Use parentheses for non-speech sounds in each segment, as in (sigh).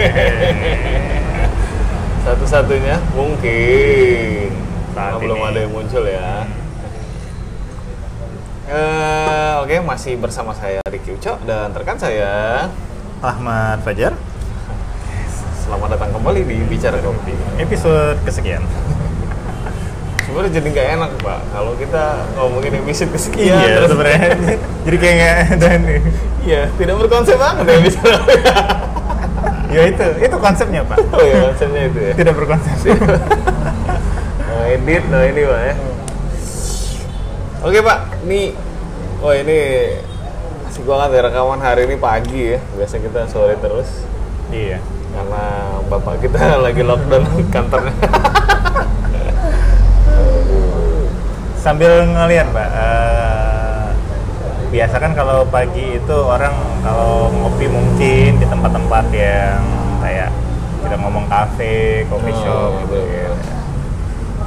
(laughs) Satu-satunya mungkin. Saat belum ini. ada yang muncul ya. Eh, Oke, masih bersama saya Ricky Uco dan rekan saya. Ahmad Fajar, Selamat datang kembali di Bicara Kopi. episode kesekian. Sebenarnya jadi nggak enak pak kalau kita ngomongin episode kesekian. iya, terus- sebenarnya. Jadi kayak nggak ada nih. Iya, tidak berkonsep banget ya bicara. (laughs) Ya itu, itu konsepnya Pak. oh ya konsepnya itu ya. Tidak berkonsep. Nah, edit, nah ini pak ya. Oke pak, nih, oh ini asik banget ya rekaman hari ini pagi ya. Biasa kita sore terus iya. karena bapak kita (laughs) lagi lockdown kantornya. Sambil ngeliat Pak, eh, biasa kan kalau pagi itu orang kalau ngopi mungkin di tempat-tempat yang kayak kita ngomong kafe, coffee Oh, shop gitu. betul.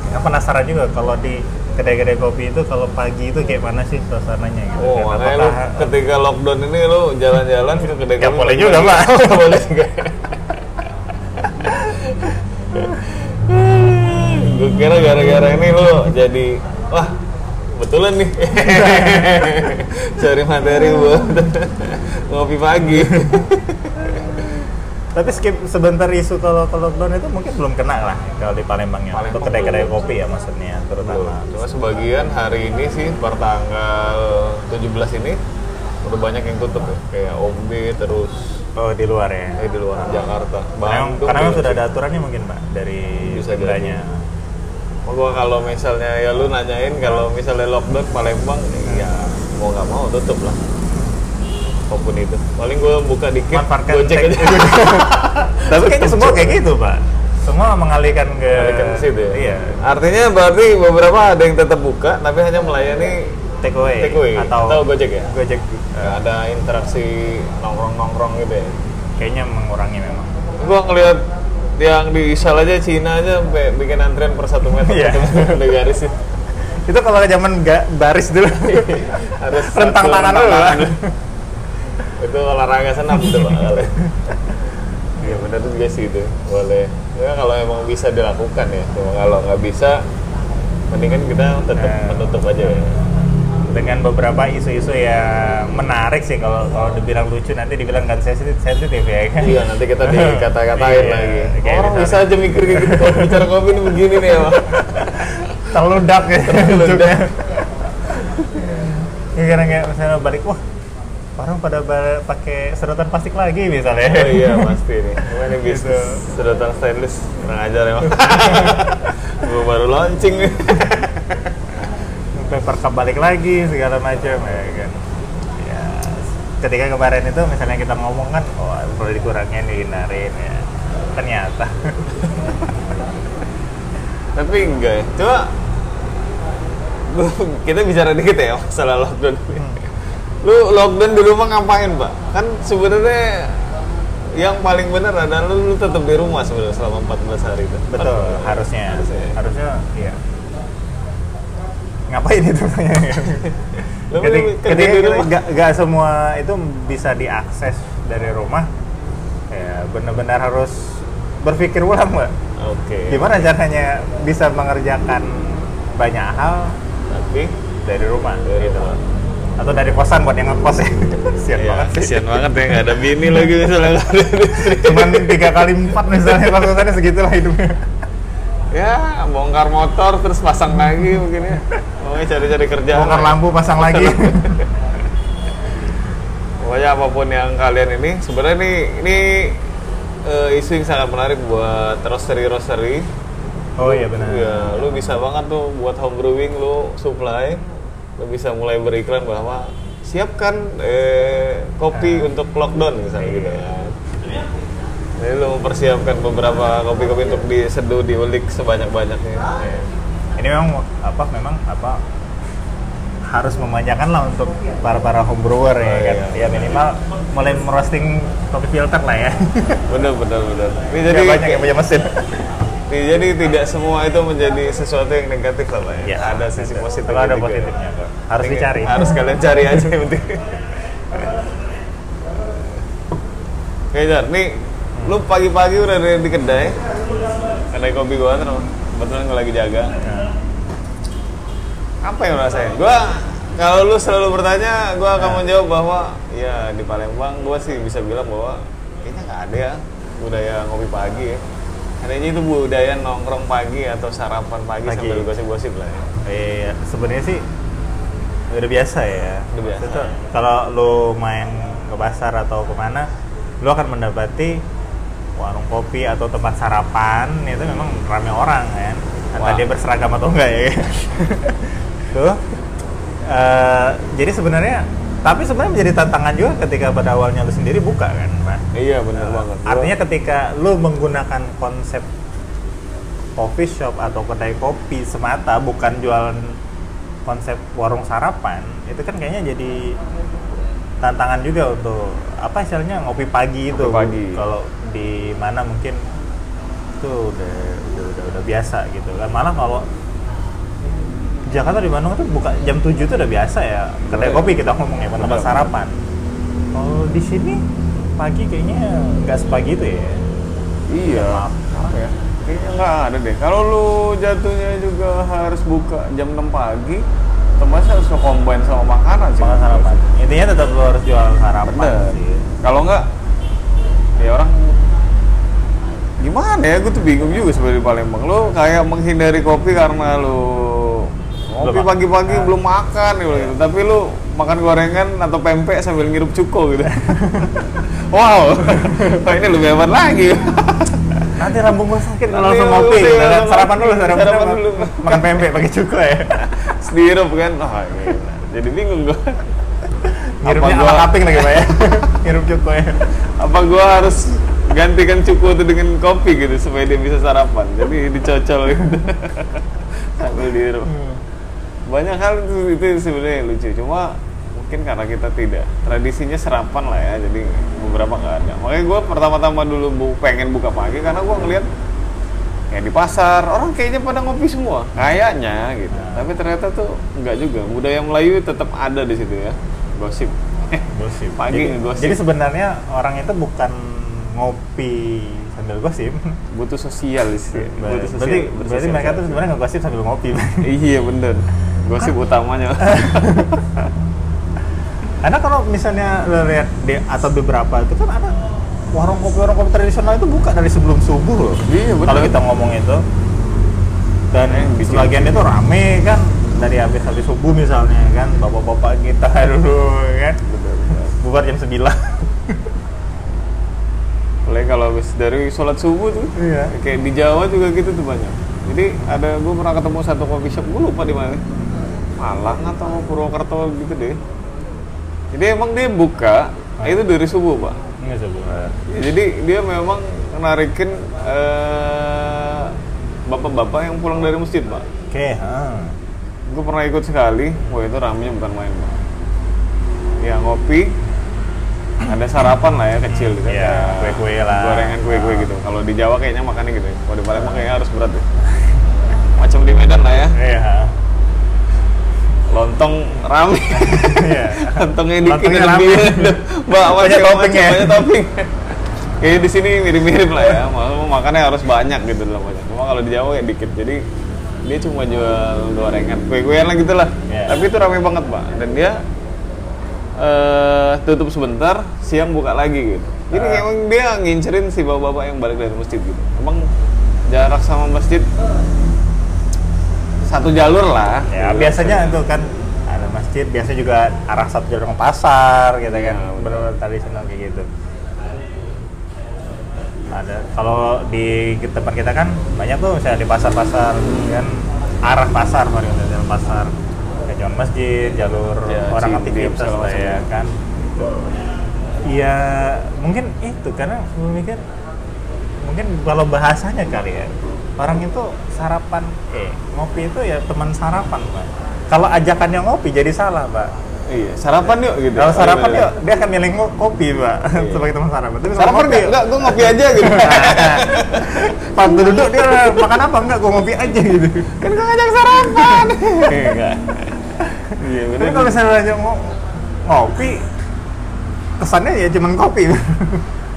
Ya, penasaran juga kalau di kedai-kedai kopi itu kalau pagi itu kayak mana sih suasananya gitu. Oh, kan? makanya lu ketika lockdown ini lu jalan-jalan ke kedai Ya, kopi boleh pagi. juga, Pak. (laughs) Boleh juga. (laughs) Gue kira gara-gara ini lu jadi wah betulan nih (laughs) cari materi buat ngopi pagi. Tapi skip sebentar isu kalau kalau lockdown itu mungkin belum kena lah kalau di Palembang untuk kedai-kedai kopi ya maksudnya terutama. Cuma sebagian hari ini sih per tanggal 17 ini udah banyak yang tutup ya. Kayak OB terus Oh di luar ya. eh, di luar Jakarta. Karena, Bandung karena juga sudah ada aturannya mungkin pak dari Bisa jadi. Gua kalau misalnya ya lu nanyain kalau misalnya lockdown Palembang ya mau nggak mau tutup lah apa pun itu paling gua buka dikit Manfaatkan gojek aja (laughs) Tapi kayaknya semua kayak gitu pak. Semua mengalihkan ke. Balikan ke situ ya Iya. artinya berarti beberapa ada yang tetap buka tapi hanya melayani Take away. take away atau, gojek ya Gojek. Nggak ada interaksi nongkrong nongkrong gitu ya Kayaknya mengurangi memang. gua ngeliat yang di Isal aja Cina aja sampai bikin antrian per satu meter satu meter udah garis itu Itu kalau zaman nggak baris dulu. (laughs) harus (laughs) Rentang tangan dulu, itu olahraga senam pak. Kali iya benar juga sih itu boleh. Ya kalau emang bisa dilakukan ya. Cuma kalau nggak bisa mendingan kita tetap Nah. menutup aja ya dengan beberapa isu-isu yang menarik sih kalau kalau dibilang lucu nanti dibilang kan sensitif sensitif ya. Kan iya nanti kita (laughs) dikata-katain Iya, lagi. orang misalnya- bisa aja mikir kayak gitu kalau bicara kopi ini begini nih ya Pak. terludak ya Terludak. ya karena kayak misalnya balik wah orang pada pakai sedotan plastik lagi misalnya. Oh iya pasti nih. (laughs) Ini bisnis Gitu. sedotan stainless? Kurang ajar emang. (laughs) Gua baru launching nih paper cup balik lagi segala macam ya kan. Ya ketika kemarin itu misalnya kita ngomong kan oh perlu dikurangin dihindarin ya. Ternyata. (laughs) Tapi enggak ya coba kita bicara dikit ya masalah lockdown. Ini. lu lockdown di rumah ngapain pak? Kan sebenarnya yang paling benar adalah lu, lu tetap di rumah sebenarnya selama 14 hari itu. Betul 14 harusnya. Harusnya. harusnya iya ngapain itu? Ketika, nggak semua itu bisa diakses dari rumah. Ya benar-benar harus berpikir ulang mbak. Oke. Gimana caranya bisa mengerjakan banyak hal tapi dari rumah Dari gitu. rumah. atau dari kosan buat yang ngekos ya. (laughs) Sian Iya, banget. sih kesian banget ya nggak ada bini lagi misalnya. Cuman tiga kali empat misalnya kos kosannya segitulah hidupnya ya bongkar motor terus pasang lagi mungkin ya mau cari-cari kerjaan. Bongkar lampu pasang lagi. (laughs) Pokoknya apa pun yang kalian ini sebenarnya ini ini eh, isu yang sangat menarik buat roastery roastery oh iya benar. Ya lu bisa banget tuh buat home brewing lu supply lu bisa mulai beriklan bahwa siapkan eh, kopi untuk lockdown misalnya gitu. Ya jadi lu mempersiapkan beberapa kopi-kopi untuk diseduh diulik sebanyak-banyaknya Iya. ini memang apa memang apa harus memanjakan lah untuk para para home brewer ya Oh, kan iya. ya minimal mulai merosting kopi filter lah ya (laughs) bener bener bener ini jadi jadi banyak yang punya mesin (laughs) jadi tidak semua itu menjadi sesuatu yang negatif lah Pak, ya. Ya, ada sisi positif ada positifnya kok. Harus dicari. harus kalian cari aja (laughs) yang penting Oke Jar, nih lu pagi-pagi udah ada di kedai kedai kopi gua kan kebetulan gua lagi jaga Ya. apa yang rasain gua kalau lu selalu bertanya gua akan Ya. menjawab bahwa ya di Palembang gua sih bisa bilang bahwa kayaknya nggak ada ya budaya ngopi pagi ya adanya itu budaya nongkrong pagi atau sarapan pagi, Pagi. sambil gosip-gosip lah ya Iya, sebenarnya sih udah biasa ya. Udah biasa. Itu Kalau lu main ke pasar atau ke mana, lu akan mendapati warung kopi atau tempat sarapan itu memang ramai orang kan. Entah Wah. dia berseragam atau enggak ya. (laughs) Tuh. Eh, jadi sebenarnya tapi sebenarnya menjadi tantangan juga ketika pada awalnya lu sendiri buka kan, Pak. iya bener banget Gua- Artinya ketika lu menggunakan konsep coffee shop atau kedai kopi semata bukan jualan konsep warung sarapan itu kan kayaknya jadi tantangan juga untuk apa istilahnya ngopi pagi itu pagi. kalau di mana mungkin itu udah udah udah, udah biasa gitu kan malah kalau Jakarta di Bandung tuh buka jam 7 itu udah biasa ya kedai kopi kita ngomongnya tempat Benar. sarapan kalau di sini pagi kayaknya nggak sepagi itu ya Iya. Apa ya? Kayaknya nggak ada deh. Kalau lu jatuhnya juga harus buka jam 6 pagi, otomatis harus combine sama makanan sih. makan sarapan intinya tetap lo harus jual sarapan Bener. sih Kalau nggak, ya orang gimana ya? Gue tuh bingung juga sebenarnya di Palembang. Lu kayak menghindari kopi karena ngopi Belum- pagi-pagi belum makan gitu. gitu. Tapi lu makan gorengan atau pempek sambil ngirup cuko gitu. (laughs) wow, (laughs) Wah, ini lebih hebat lagi. (laughs) nanti lambung gua sakit kalau Nanti langsung ngopi gitu sarapan ngopi. dulu sarapan, Sarapan dulu makan pempek pakai cuko ya Sedirup kan. Wah, gila. Jadi bingung gue. ngirupnya gua- ala kaping lagi pak ya ngirup cuko ya apa gua harus gantikan cukup itu dengan kopi gitu supaya dia bisa sarapan. Jadi dicocol gitu. (laughs) Sambil dihirup banyak hal itu, itu sebenarnya lucu. Cuma mungkin karena kita tidak tradisinya sarapan lah ya jadi beberapa nggak ada. Makanya gua pertama-tama dulu bu- pengen buka pagi karena gua ngeliat kayak di pasar orang kayaknya pada ngopi semua. Kayaknya gitu. Nah. tapi ternyata tuh nggak juga. Budaya Melayu tetap ada di situ ya. Gosip. Gosip. (laughs) Pagi jadi, ngegosip. jadi sebenarnya orang itu bukan ngopi sambil gosip. (laughs) Butuh sosial sih butuh sosial, berarti berarti sosial. mereka tuh sebenarnya ngegosip sambil ngopi. (laughs) Iya bener. Gosip utamanya. (laughs) Karena kalau misalnya lo lihat di atau beberapa itu kan ada warung kopi warung kopi tradisional itu buka dari sebelum subuh loh. Iya, bener. Kalau kita ngomong itu. Dan Yang bikin- sebagian itu rame kan dari habis habis subuh misalnya kan bapak-bapak kita dulu kan. Bener bubar jam 9 Apalagi kalau habis dari sholat subuh tuh Iya. kayak di Jawa juga gitu tuh banyak jadi ada gue pernah ketemu satu coffee shop gue lupa di mana Malang atau Purwokerto gitu deh jadi emang dia buka Ah. itu dari subuh pak Enggak subuh. Ya, jadi dia memang narikin eh, bapak-bapak yang pulang dari masjid pak Oke, ha. gue pernah ikut sekali wah itu ramenya bukan main pak ya ngopi ada sarapan lah ya kecil gitu Iya, kayak kue-kue lah. gorengan kue-kue gitu kalau di Jawa kayaknya makannya gitu ya kalau di Palembang kayaknya harus berat ya (laughs) macam di Medan lah ya Iya. lontong rame Iya. (laughs) lontongnya dikit lebih rame. segala (laughs) topping ya. banyak topping Kayaknya di sini mirip-mirip lah ya, mau makannya harus banyak gitu lah banyak. Cuma kalau di Jawa kayak dikit, jadi dia cuma jual gorengan, kue-kuean lah gitu lah. Iya. Tapi itu ramai banget pak, dan dia eh tutup sebentar, siang buka lagi gitu. Jadi Ah. emang dia ngincerin si bapak-bapak yang balik dari masjid gitu. Emang jarak sama masjid satu jalur lah. Ya, Gitu. biasanya itu kan ada masjid, biasa juga arah satu jalur ke pasar gitu kan. Iya, benar. Benar-benar tradisional kayak gitu. Ada kalau di tempat kita kan banyak tuh misalnya di pasar-pasar kan arah pasar pasar kayak jalan masjid, jalur Ya, orang aktivitas lah ya kan. Iya, mungkin itu karena gue mikir mungkin kalau bahasanya kali ya orang itu sarapan eh ngopi itu ya teman sarapan pak kalau ajakannya ngopi jadi salah pak Iya, sarapan yuk gitu. kalau sarapan Gimana? yuk dia akan milih kopi pak Iya. (laughs) sebagai teman sarapan tapi Sarapan ngopi, nggak? Enggak, gue ngopi aja gitu. (laughs) pas duduk dia makan apa enggak gue ngopi aja gitu kan gue ngajak sarapan. Enggak. Iya, tapi kalau misalnya aja ngo- ngopi kesannya ya cuman kopi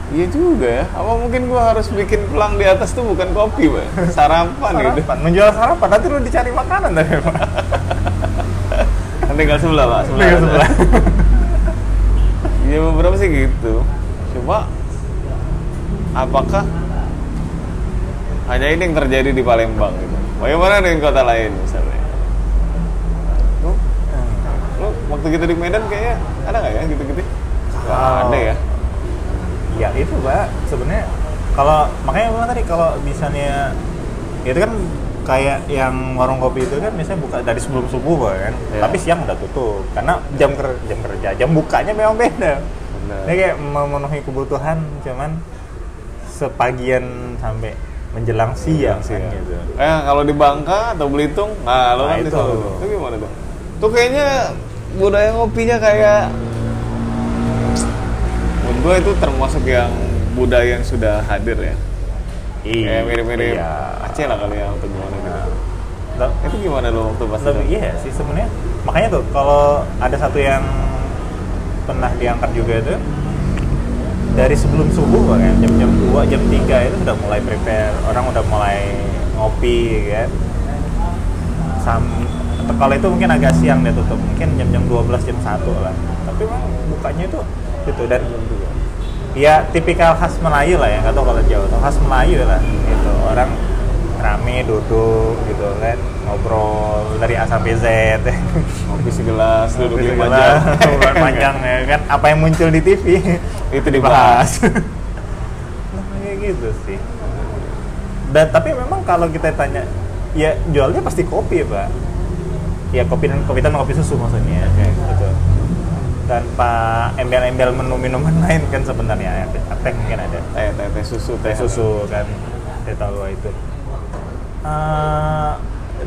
Iya juga ya. Apa mungkin gua harus bikin pelang di atas tuh bukan kopi, Pak. Sarapan, gitu. Sarapan, menjual sarapan, nanti lu dicari makanan dari Pak. Tinggal sebelah, Pak. Sebelah. Tinggal sebelah. Iya beberapa sih gitu. Cuma apakah hanya ini yang terjadi di Palembang gitu? Bagaimana dengan kota lain misalnya? Lu, lu waktu kita di Medan kayaknya ada nggak ya gitu-gitu? Nggak ada ya. Ya itu Pak, sebenarnya kalau makanya bilang tadi kalau misalnya itu kan kayak yang warung kopi itu kan misalnya buka dari sebelum subuh Pak, kan, Iya. tapi siang udah tutup karena jam ker jam kerja, jam bukanya memang beda. Ini kayak memenuhi kebutuhan cuman sepagian sampai menjelang siang Sih, kan ya. gitu. Eh kalau di Bangka atau Belitung, nah lo Nah, kan itu. Itu gimana tuh? Tuh kayaknya budaya ngopinya kayak menurut gue itu termasuk yang budaya yang sudah hadir ya. Kayak mirip-mirip Iya. Aceh lah kali ya untuk gimana gitu. Nah, Itu gimana lo waktu pas lebih itu? iya sih sebenarnya makanya tuh kalau ada satu yang pernah diangkat juga itu dari sebelum subuh kan jam-jam 2 jam 3 itu sudah mulai prepare orang udah mulai ngopi kan Sam kalau itu mungkin agak siang dia tutup. Mungkin jam-jam 12 jam 1 lah. Tapi memang bukanya itu gitu dan ya tipikal khas Melayu lah ya. Nggak tahu kalau Jawa atau khas Melayu lah gitu. Orang rame duduk gitu kan. Ngobrol dari A sampai Z. Ngopi segelas, duduk jam. (laughs) obrolan panjang ya kan. Apa yang muncul di TV Itu dibahas. nah, kayak gitu sih. Dan tapi memang kalau kita tanya ya jualnya pasti kopi pak ya kopi dan kopi dan kopi susu maksudnya. Kayak gitu. Tanpa embel-embel menu minuman (laughs) lain kan sebenarnya ya. Teh mungkin ada. Teh, teh, teh susu, teh. Teh susu kan. Saya tahu itu. Eh,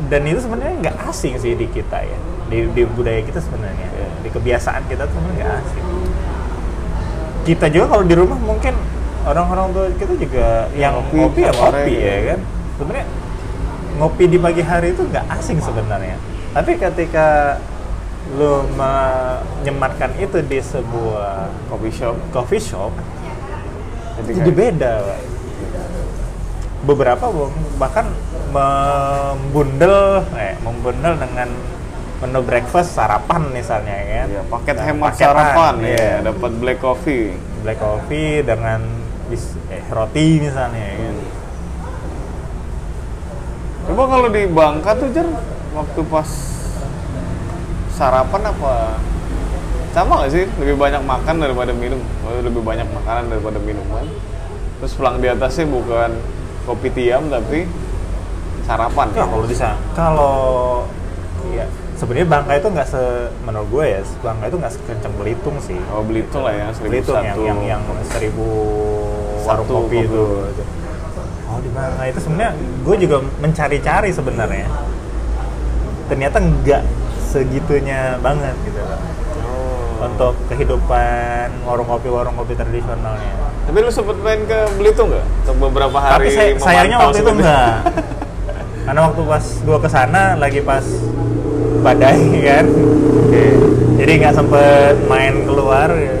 dan itu sebenarnya nggak asing sih di kita ya. Di, di budaya kita sebenarnya. Di kebiasaan kita tuh sebenarnya nggak asing. Kita juga kalau di rumah mungkin orang-orang tua kita juga yang ngopi, ngopi ya ngopi gitu. ya kan. Sebenarnya ngopi di pagi hari itu nggak asing sebenarnya tapi ketika lu menyematkan itu di sebuah Coffee shop. coffee shop Jadi jadi beda Pak. beberapa bahkan membundel eh membundel dengan menu breakfast sarapan misalnya ya kan Iya, paket Nah, hemat paketan, sarapan ya, dapat black coffee. black coffee dengan bis, eh, roti misalnya ya kan Coba kalau di Bangka tuh Jar, waktu pas sarapan apa? Sama gak sih? Lebih banyak makan daripada minum. Lebih banyak makanan daripada minuman. Terus pelang di atasnya bukan kopi tiam tapi sarapan. Ya kalau bisa. Kalau ya sebenarnya Bangka itu nggak se menurut gue ya Bangka itu nggak sekencang Belitung sih. Oh Belitung lah ya seribu Belitung yang satu. yang yang seribu warung Satu kopi kopi. itu. Oh di mana itu sebenarnya gue juga mencari-cari sebenarnya. Ternyata nggak segitunya banget gitu loh. Oh. Untuk kehidupan warung kopi warung kopi tradisionalnya. tapi lu sempet main ke Belitung nggak untuk beberapa hari Tapi say- sayangnya waktu itu enggak. (laughs) Karena waktu pas gue ke sana lagi pas badai (laughs) kan. Oke. jadi nggak sempet main keluar ya.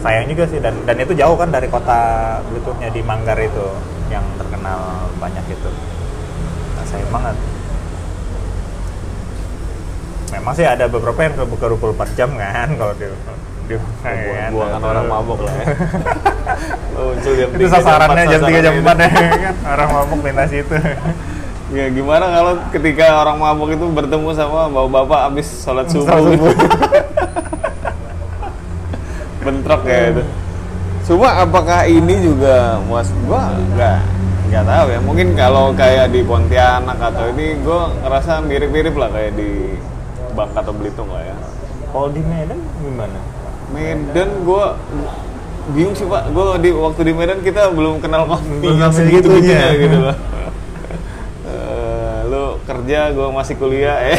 sayang juga sih dan dan itu jauh kan dari kota Belitung di Manggar itu yang terkenal banyak itu nah, sayang banget memang sih ada beberapa yang buka 24 jam kan kalau di kan. buangan orang mabok lah ya (laughs) Oh, muncul jam itu 3, jam sasarannya 4, jam 3 jam 4 sasarannya ya kan orang mabuk lintas itu (laughs) Ya gimana kalau ketika orang mabuk itu bertemu sama bapak-bapak habis sholat subuh, gitu. (laughs) Bentrok ya itu. Cuma apakah ini juga mas gua nggak nggak tahu ya. Mungkin kalau kayak di Pontianak atau ini gua ngerasa mirip-mirip lah kayak di Bangka atau Belitung lah ya. kalau di Medan gimana Medan gua bingung sih pak. Gua di waktu di Medan kita belum kenal kopi yang segitunya. (laughs) gitu loh. Eh, lu kerja, gua masih kuliah. Eh. (laughs)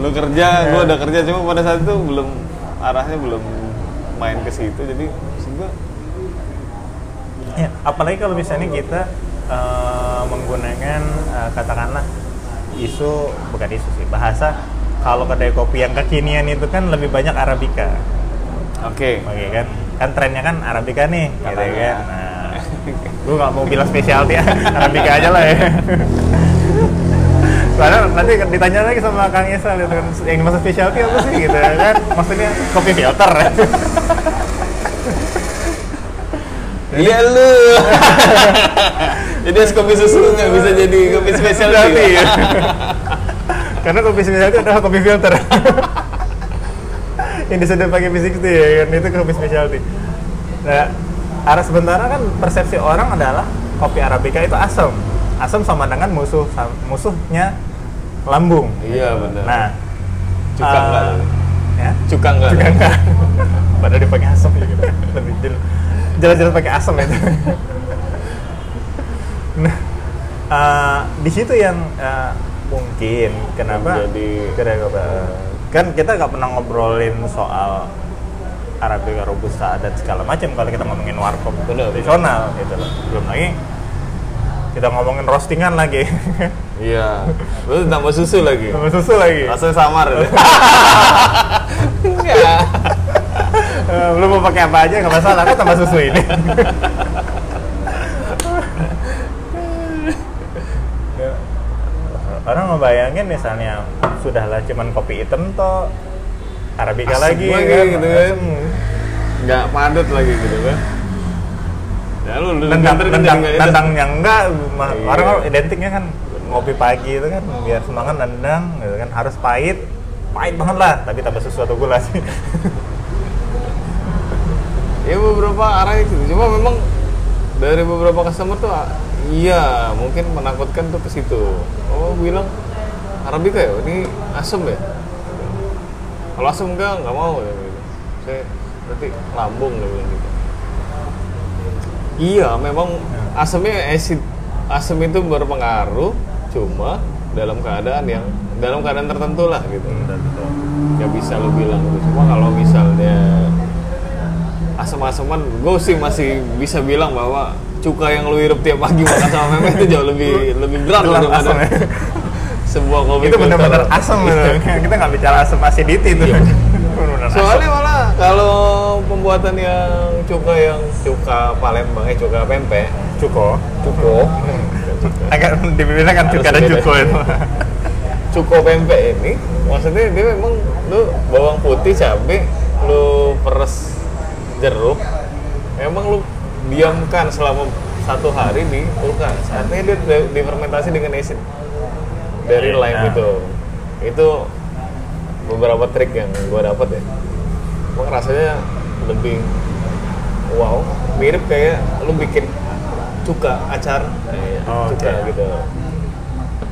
lu kerja, gua udah kerja cuma pada saat itu belum arahnya belum main ke situ jadi gua Ya, apalagi kalau misalnya kita eh, menggunakan eh, katakanlah isu bukan isu sih bahasa kalau kedai kopi yang kekinian itu kan lebih banyak arabica. Oke. Oke kan, kan trennya kan arabica nih, gitu kan. Nah, gue nggak mau bilang spesialty ya, (laughs) arabica aja lah ya. Soalnya nanti ditanya lagi sama Kang Isa gitu kan, yang dimaksud specialty apa sih gitu kan? Maksudnya kopi filter. (laughs) Iya lu. (laughs) jadi es kopi susu nggak bisa jadi kopi spesial Specialty, ya. (laughs) Karena kopi specialty adalah kopi filter. (laughs) yang diseduh pakai P60 ya kan itu kopi specialty. Nah, arah sementara kan persepsi orang adalah kopi arabica itu asam. Asam sama dengan musuh musuhnya lambung. Iya benar. Nah, Cuka eh, enggak tuh? Ya, Cuka enggak? juga enggak. Padahal dia pakai asam ya gitu. Lebih jelas. Jelas-jelas pakai asam itu. nah, eh, di situ yang eh, mungkin kenapa Menjadi- kenapa kan kita nggak pernah ngobrolin soal Arabica robusta dan segala macam kalau kita ngomongin warkop tradisional gitu loh. Belum lagi kita ngomongin roastingan lagi. Iya. Lu tambah susu lagi. Sama susu lagi. Rasanya samar. ya? (laughs) Enggak. Eh, lu mau pakai apa aja nggak masalah kan tambah susu ini. Orang ngebayangin misalnya sudahlah cuman kopi hitam toh Arabica Asem lagi, lagi kan, gitu kan. asem. Enggak padat lagi gitu kan. Ya lu Nendang, nendang, nggak nendang yang enggak, Iya. orang kalau identiknya kan ngopi pagi itu kan biar semangat nendang, gitu kan harus pahit, pahit banget lah, tapi tambah susu atau gula sih. (laughs) Ya beberapa arah itu. Cuma memang dari beberapa customer tuh ah, iya mungkin menakutkan tuh ke situ. Oh bilang Arabica ya, ini asem ya. Kalau asem enggak nggak mau ya. Saya berarti lambung dia bilang gitu. Iya, memang asemnya acid asem itu berpengaruh cuma dalam keadaan yang dalam keadaan tertentu lah gitu. nggak bisa lu bilang gitu. Cuma kalau misalnya asam-asaman, gue sih masih bisa bilang bahwa cuka yang lu hirup tiap pagi makan sama meme itu jauh lebih lebih berat daripada ya. sebuah kopi itu benar-benar asam (laughs) kita nggak bicara asam acidity itu. Iya. (laughs) Soalnya malah kalau pembuatan yang cuka yang cuka Palembang, eh cuka pempek, cuko, cuko, (laughs) agak dibilang kan cuka dan cuko itu. cuko pempek ini, maksudnya dia memang lu bawang putih, cabe, lu peres jeruk, memang lu diamkan selama satu hari di kulkas. Artinya dia di- difermentasi dengan acid dari lime Nah. itu. Itu beberapa trik yang gua dapat ya. Emang rasanya lebih wow, mirip kayak lu bikin cuka acar, kayak Oh, cuka oke. gitu.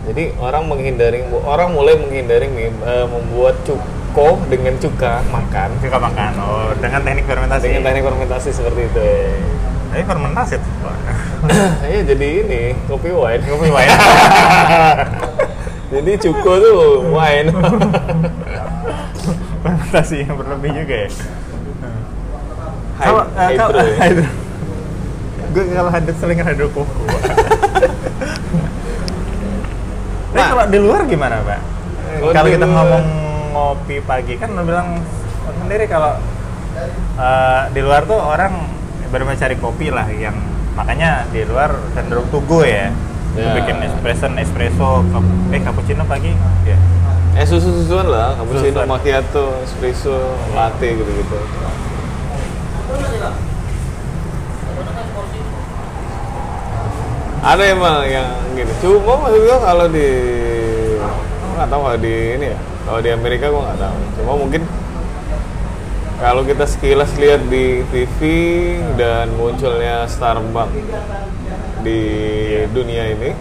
Jadi orang menghindari, orang mulai menghindari eh, membuat cuko dengan cuka makan Cuka makan. Oh, dengan teknik fermentasi. dengan teknik fermentasi seperti itu. Tapi fermentasi tuh. (coughs) Iya jadi ini kopi wine. Kopi wine. (laughs) jadi cuko tuh wine. (laughs) fermentasi yang berlebih juga ya. Kalau hydro hydro. Gue kalau hydro selingan hydro koko. Tapi Nah. kalau di luar gimana, Pak? Kalau kita ngomong ngopi pagi kan lo bilang sendiri kalau eh, di luar tuh orang baru mencari kopi lah yang makanya di luar cenderung tugu ya. Ya. Bikin espresso, espresso, eh cappuccino pagi, ya. Eh susu-susuan lah, cappuccino, Susuan. macchiato, espresso, latte gitu-gitu. Ada emang yang gitu. Cuma maksud gua kalau di nggak tahu kalau di ini ya. Kalau di Amerika gua nggak tahu. Cuma mungkin kalau kita sekilas lihat di TV dan munculnya Starbucks di dunia ini,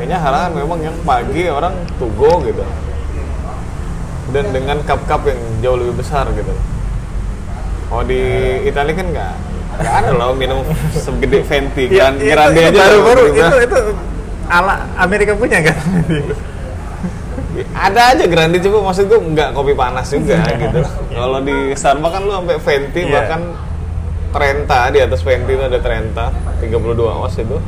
kayaknya halangan memang yang pagi orang tugo gitu. Dan dengan cup-cup yang jauh lebih besar gitu. Oh di Italia kan nggak nggak ada loh minum segede Venti kan grande itu aja baru-baru loh, itu itu ala Amerika punya kan? (laughs) ada aja grande cuma maksud gue nggak kopi panas juga gitu kalau di Starbucks kan lu sampai venti Iya. bahkan Trenta di atas venti itu ada Trenta 32 oz itu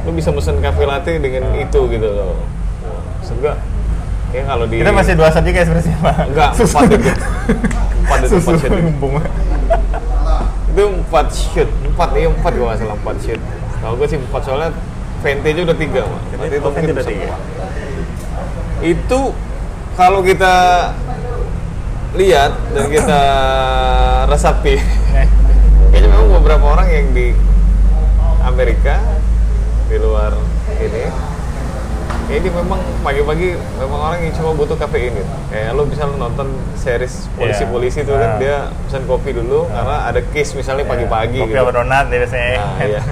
lu bisa pesen cafe latte dengan itu gitu loh maksud gue Kayak kalau di Kita masih dua shot juga espresso Pak. enggak Susu. empat itu. Empat itu Susu empat shoot. itu. Itu empat shoot, empat iya empat gua nggak salah empat shoot. Kalau gue sih empat soalnya Vente aja udah tiga, Pak. Berarti itu Oh, mungkin Vente udah tiga. Itu kalau kita lihat dan kita resapi, (laughs) kayaknya memang beberapa orang yang di Amerika di luar ini ini memang pagi-pagi memang orang yang cuma butuh kafein gitu. Kayak lo bisa lo nonton series polisi-polisi itu kan Ah. dia pesan kopi dulu karena ada case misalnya pagi-pagi Kopi gitu. donat ya biasanya. Nah, iya. (laughs)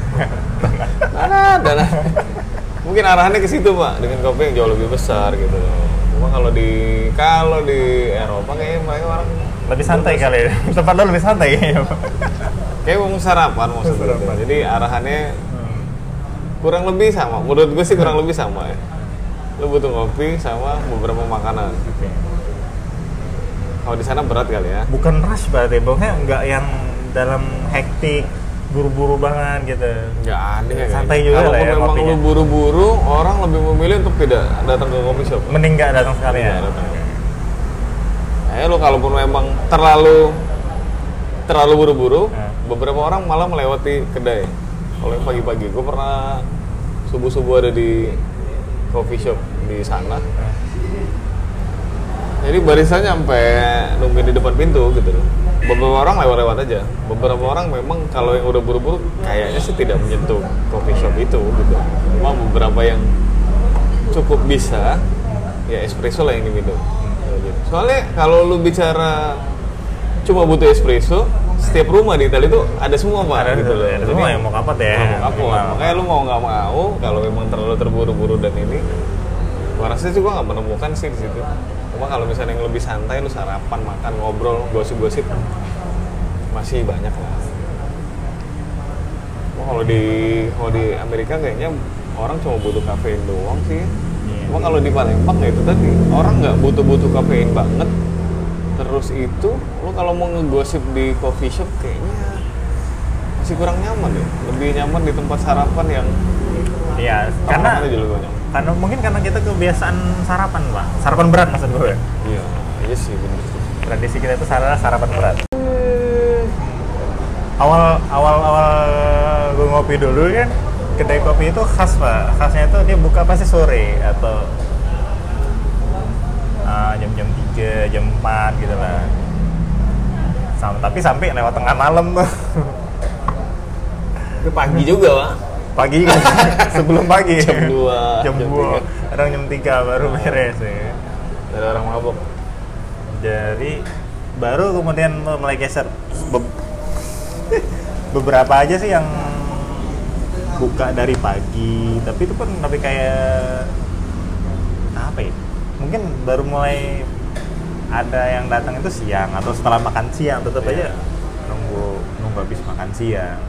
Nah, dan mungkin arahannya ke situ pak dengan kopi yang jauh lebih besar gitu. Cuma kalau di kalau di Eropa kayaknya mereka orang Lebih santai kali ya. (laughs) Tempat lo lebih santai kayaknya. Pak. kayak mau sarapan maksudnya. Sarapan. Jadi arahannya kurang lebih sama. Menurut gue sih kurang lebih sama ya. Lo butuh kopi sama beberapa makanan. Kalau di sana berat kali ya. Bukan rush berarti, pokoknya nggak yang dalam hektik, buru-buru banget gitu. Nggak ada ya. Santai juga Kalaupun lah ya memang kopinya. lo buru-buru, orang lebih memilih untuk tidak datang ke kopi shop. Mending nggak datang sekali ya. Datang. Eh lo kalaupun memang terlalu terlalu buru-buru, Hmm. beberapa orang malah melewati kedai. Kalau yang pagi-pagi, gue pernah subuh-subuh ada di coffee shop di sana. Jadi barisannya sampai nungguin di depan pintu gitu loh. Beberapa orang lewat-lewat aja. Beberapa orang memang kalau yang udah buru-buru kayaknya sih tidak menyentuh coffee shop itu gitu. Cuma beberapa yang cukup bisa ya espresso lah yang diminum. Gitu. Soalnya kalau lu bicara cuma butuh espresso, setiap rumah di Italia itu ada semua pak Ada, gitu loh. ada semua yang mau kapat ya. Mau. Makanya lu mau nggak mau kalau memang terlalu terburu-buru dan ini, sih gua nggak menemukan sih di situ. Cuma kalau misalnya yang lebih santai, lu sarapan, makan, ngobrol, gosip-gosip, masih banyak lah. Cuma kalau di kalau di Amerika kayaknya orang cuma butuh kafein doang sih. Iya. Cuma kalau di Palembang ya itu tadi orang nggak butuh-butuh kafein banget. Terus itu lo kalau mau ngegosip di coffee shop kayaknya masih kurang nyaman ya. Lebih nyaman di tempat sarapan yang Iya, karena karena mungkin karena kita kebiasaan sarapan, Pak. Sarapan berat maksud gue. Iya, iya sih bener. Tradisi kita itu sarapan sarapan berat. Awal awal awal gue ngopi dulu kan kedai kopi itu khas pak khasnya itu dia buka pasti sore atau ah, jam-jam 3, jam 4 gitu lah Sam- tapi sampai lewat tengah malam tuh Itu pagi juga, Pak. Pagi. Kan (laughs) sebelum pagi. Jam 2, jam 2 kadang jam 3 baru beres ya. Ada orang mabok. jadi baru kemudian mulai geser. Be- (laughs) beberapa aja sih yang buka dari pagi. Tapi itu pun tapi kayak apa ya? Mungkin baru mulai ada yang datang itu siang atau setelah makan siang tetap Iya. aja nunggu nunggu habis makan siang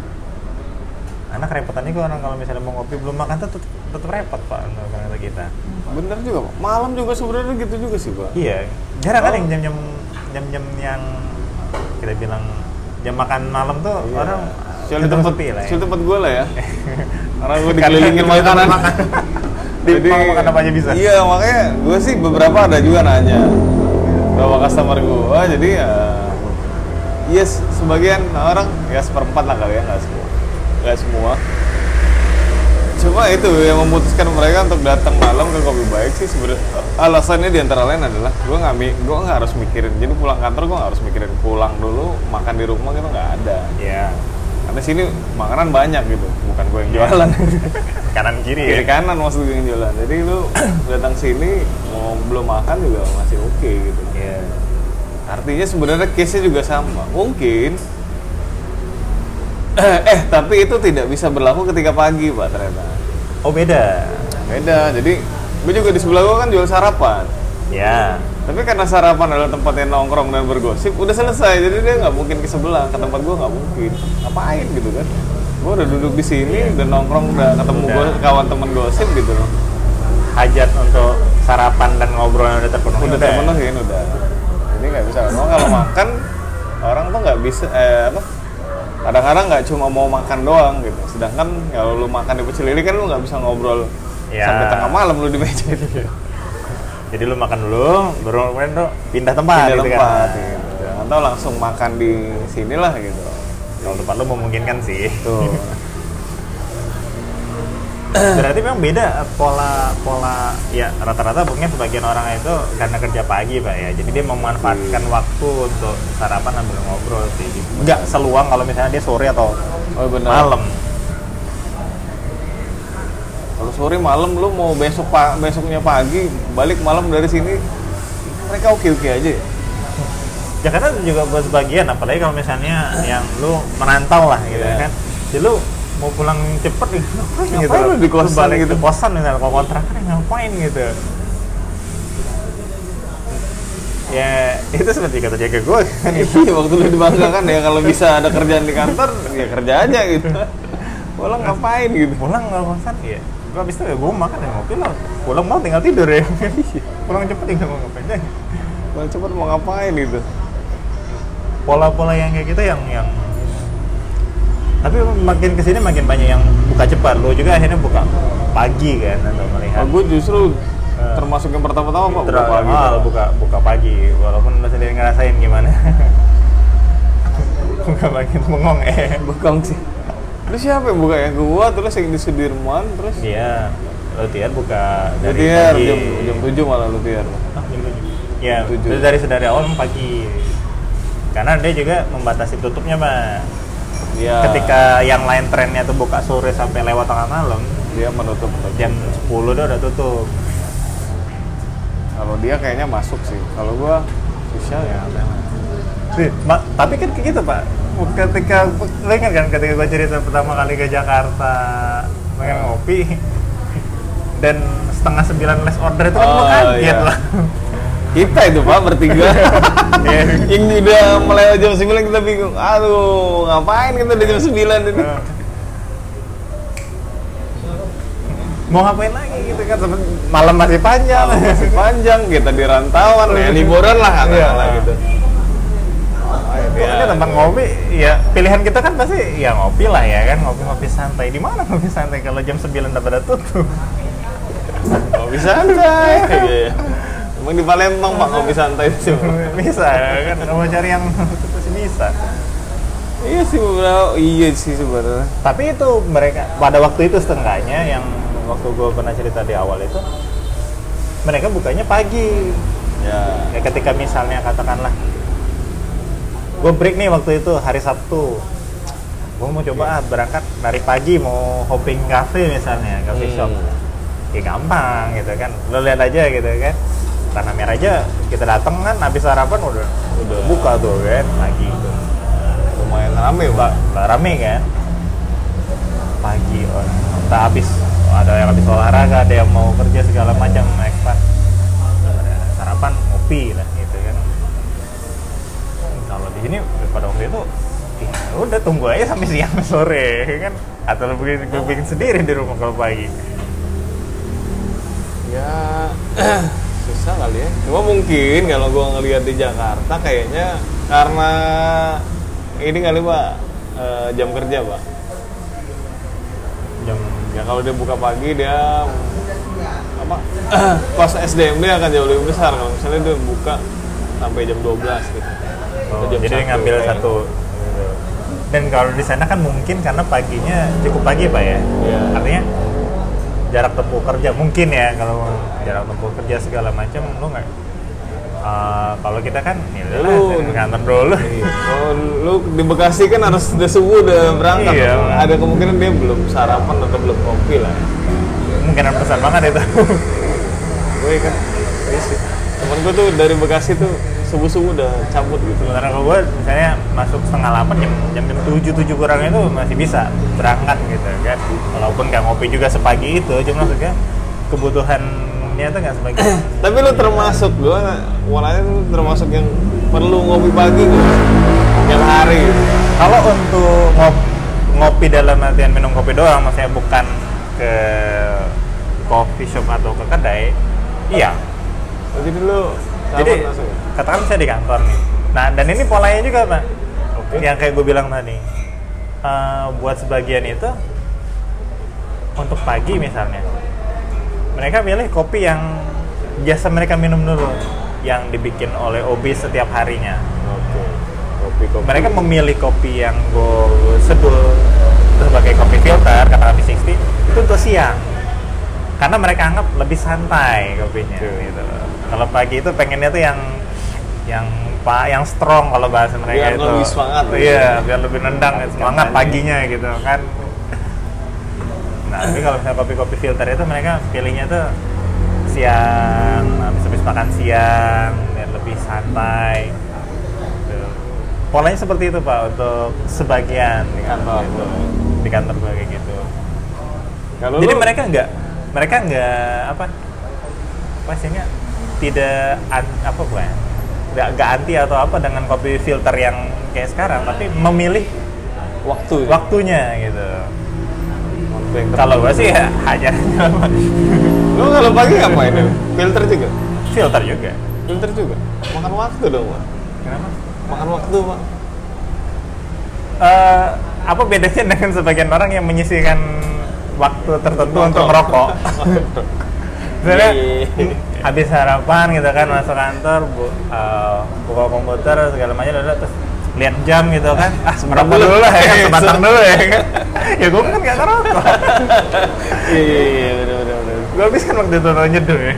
anak repotannya gue orang kalau misalnya mau ngopi belum makan tuh tetep repot pak kata kita Bener juga, Pak. Malam juga sebenarnya gitu juga sih, Pak. Iya, jarang kan Oh. yang jam-jam jam-jam yang kita bilang jam makan malam tuh Iya. orang Soal tempat, sepi lah ya. tempat gue lah ya. (laughs) Karena gue dikelilingin makanan. makan. (laughs) Di mau makan apa aja bisa. Iya, makanya gue sih beberapa ada juga nanya bahwa customer gue, jadi ya yes sebagian orang ya seperempat lah kali ya nggak semua, nggak semua. Cuma itu yang memutuskan mereka untuk datang malam ke kopi baik sih sebenarnya alasannya di antara lain adalah gue nggak gue nggak harus mikirin jadi pulang kantor gue nggak harus mikirin pulang dulu makan di rumah gitu nggak ada Iya. karena sini makanan banyak gitu bukan gue yang Iya. jualan (laughs) Kanan kiri kiri ya. kanan maksud gue yang jualan jadi lu datang sini mau belum makan juga masih oke gitu Iya. artinya sebenarnya case nya juga sama mungkin eh, eh tapi itu tidak bisa berlaku ketika pagi pak ternyata. Oh beda. beda. Jadi gue juga di sebelah gue kan jual sarapan. Ya. tapi karena sarapan adalah tempat yang nongkrong dan bergosip udah selesai. Jadi dia nggak mungkin ke sebelah ke tempat gue nggak mungkin. Ngapain gitu kan? Gue udah duduk di sini udah nongkrong udah ketemu Udah. gua- kawan temen gosip gitu. Loh Hajat untuk sarapan dan ngobrol udah terpenuhi. udah terpenuhin udah. Ini nggak bisa. Mau kalau makan orang tuh nggak bisa eh, apa kadang-kadang nggak cuma mau makan doang gitu sedangkan kalau lu makan di pecel lili kan lu nggak bisa ngobrol Ya. sampai tengah malam lu di meja itu Jadi lu makan dulu, baru kemudian tuh pindah tempat Pindah gitu tempat kan. gitu. Atau langsung makan di sinilah gitu. Kalau tempat lu memungkinkan sih. Tuh. (laughs) Berarti memang beda pola pola ya rata-rata mungkin sebagian orang itu karena kerja pagi pak ya. Jadi dia memanfaatkan Iya. waktu untuk sarapan sambil ngobrol sih. Nggak seluang kalau misalnya dia sore atau Oh benar. malam. Kalau sore malam lu mau besok pak besoknya pagi balik malam dari sini mereka oke oke aja. ya? Jakarta juga buat sebagian, apalagi kalau misalnya yang lu merantau lah gitu Iya. kan. Jadi lu mau pulang cepet nih, ngapain, Ngapain lu di kosan balik gitu? kosan misalnya, kalau kontrakan ya ngapain gitu. Ya itu seperti kata dia ke gue kan (laughs) Iya waktu lu dibanggakan ya kalau bisa ada kerjaan di kantor ya kerja aja gitu. Pulang ngapain gitu? pulang ke kosan ya gue habis itu ya gue makan ya ngopi lah pulang mau tinggal tidur ya (laughs) pulang cepet tinggal mau ngapain aja Pulang cepet mau ngapain gitu? pola-pola yang kayak gitu yang yang tapi makin ke sini makin banyak yang buka cepat lo juga akhirnya buka pagi kan atau melihat Oh, gue justru Eh. termasuk yang pertama-tama pak buka pagi. mahal buka buka pagi walaupun lo sendiri ngerasain gimana (laughs) buka pagi itu bengong eh Bekang sih. Terus siapa yang buka ya? Gua terus yang di Sudirman terus iya lo tiar buka dari Lutier pagi jam jam 7 malah Lutier. Ah, jam tujuh. Ya, Jam tujuh. dari dari awal pagi. Karena dia juga membatasi tutupnya, Pak. Iya. Ketika yang lain trennya tuh buka sore sampai lewat tengah malam, dia menutup jam 10 dia udah tutup. Kalau dia kayaknya masuk sih. Kalau gua sosial ya. Ma- tapi kan kayak gitu, Pak. Ketika lo ingat kan ketika gue cerita pertama kali ke Jakarta pengen ngopi dan setengah sembilan les order itu kan lo Oh, kaget iya. lah. Kita itu pak bertiga. Iya. (laughs) yang udah mulai jam 9 kita bingung. Aduh, ngapain kita udah jam 9 ini? Mau ngapain lagi gitu kan malam masih panjang. Malam masih panjang, kita di rantauan, ya liburan lah katakanlah Iya. gitu. Pokoknya tempat ngopi, ya pilihan kita kan pasti ya ngopi lah ya kan, ngopi-ngopi santai. Di mana ngopi santai kalau jam 9 udah pada tutup? Kopi santai. (laughs) Emang di Palembang pak kopi santai sih. (laughs) Bisa kan, mau cari yang (laughs) pasti bisa. Iya sih beberapa, iya sih sebenarnya. Tapi itu mereka pada waktu itu setengahnya yang waktu gue pernah cerita di awal itu mereka bukanya pagi. Ya. Ya ketika misalnya katakanlah gue break nih waktu itu hari Sabtu gue mau coba ah, berangkat dari pagi mau hopping cafe misalnya cafe Hmm. shop ya gampang gitu kan lo lihat aja gitu kan tanah merah aja kita datang kan habis sarapan udah Udah. buka tuh kan pagi tuh Lumayan rame pak. Rame kan. Pagi orang entah habis ada yang habis olahraga ada yang mau kerja segala macam ekspat sarapan ngopi lah gitu kan. Kalau di sini pada waktu itu ya udah tunggu aja sampai (laughs) siang sore kan. Atau lo bikin, bikin sendiri di rumah kalau pagi. Ya (clears throat) susah kali ya. Cuma mungkin kalau gua ngelihat di Jakarta kayaknya karena ini kali pak eh, jam kerja pak. jam Ya kalau dia buka pagi dia apa (coughs) kos SDM dia akan jauh lebih besar kalau misalnya dia buka sampai jam 12 gitu. oh, jam jadi dia satu, ngambil kayak. satu dan kalau di sana kan mungkin karena paginya cukup pagi pak ya Iya. artinya jarak tempuh kerja mungkin ya kalau jarak tempuh kerja segala macam lu nggak Eh, kalau kita kan ya Lu- kantor dulu Iya. Kalau lu di Bekasi kan harus udah subuh udah berangkat. Iya. Ada kemungkinan dia belum sarapan atau belum kopi lah. mungkinan besar banget itu Gue kan, iya. Temen gue tuh dari Bekasi tuh subuh-subuh udah cabut gitu. sementara kalau gue misalnya masuk setengah delapan jam jam jam tujuh tujuh kurang itu masih bisa berangkat gitu kan walaupun nggak ngopi juga sepagi itu cuma maksudnya kebutuhannya tuh nggak sepagi (clears throat) Tapi lu termasuk gue, walanya lu termasuk yang perlu ngopi pagi gue. Tiap hari. Kalau untuk ngop- ngopi dalam artian minum kopi doang, maksudnya bukan ke coffee shop atau ke kedai, iya. Jadi lu Jadi langsung katakan saya di kantor nih. Nah dan ini polanya juga pak, Oke. yang kayak gue bilang tadi. Eh, buat sebagian itu untuk pagi misalnya, mereka pilih kopi yang jasa mereka minum dulu yang dibikin oleh OB setiap harinya. Oke. Kopi-kopi. Mereka memilih kopi yang gue seduh sebagai kopi filter karena kopi 60 itu untuk siang. Karena mereka anggap lebih santai kopinya gitu. Kalau pagi itu pengennya tuh yang yang pak yang strong kalau bahasa mereka Biar itu. lebih semangat gitu. Iya, biar lebih nendang semangat Katanya. paginya gitu kan. Nah, tapi kalau misalnya kopi-kopi filter itu mereka pilihnya tuh siang, habis habis makan siang, biar lebih santai. Gitu. Polanya seperti itu pak untuk sebagian di kantor Kantor. itu, di kantor kayak gitu. Kalau Jadi lu- mereka nggak, mereka nggak apa, istilahnya tidak an- apa gue, nggak nggak anti atau apa dengan kopi filter yang kayak sekarang, tapi memilih waktu. waktunya gitu. Kalau gue sih ya (laughs) hajar Lu kalau pagi ngapain? Filter juga? filter juga. Filter juga? Makan waktu dong, Pak. Kenapa? Makan waktu, Pak. Eh, apa bedanya dengan sebagian orang yang menyisihkan waktu tertentu untuk merokok? (laughs) Misalnya Iya. habis sarapan gitu kan masuk kantor, bu, eh, buka komputer segala macam udah terus lihat jam gitu kan, ah merokok dulu. lah ya kan, sebatang se- (laughs) dulu ya kan. ya gue kan gak ngerokok. Iya, iya, bener, bener. gue habis kan waktu itu nyeduh ya.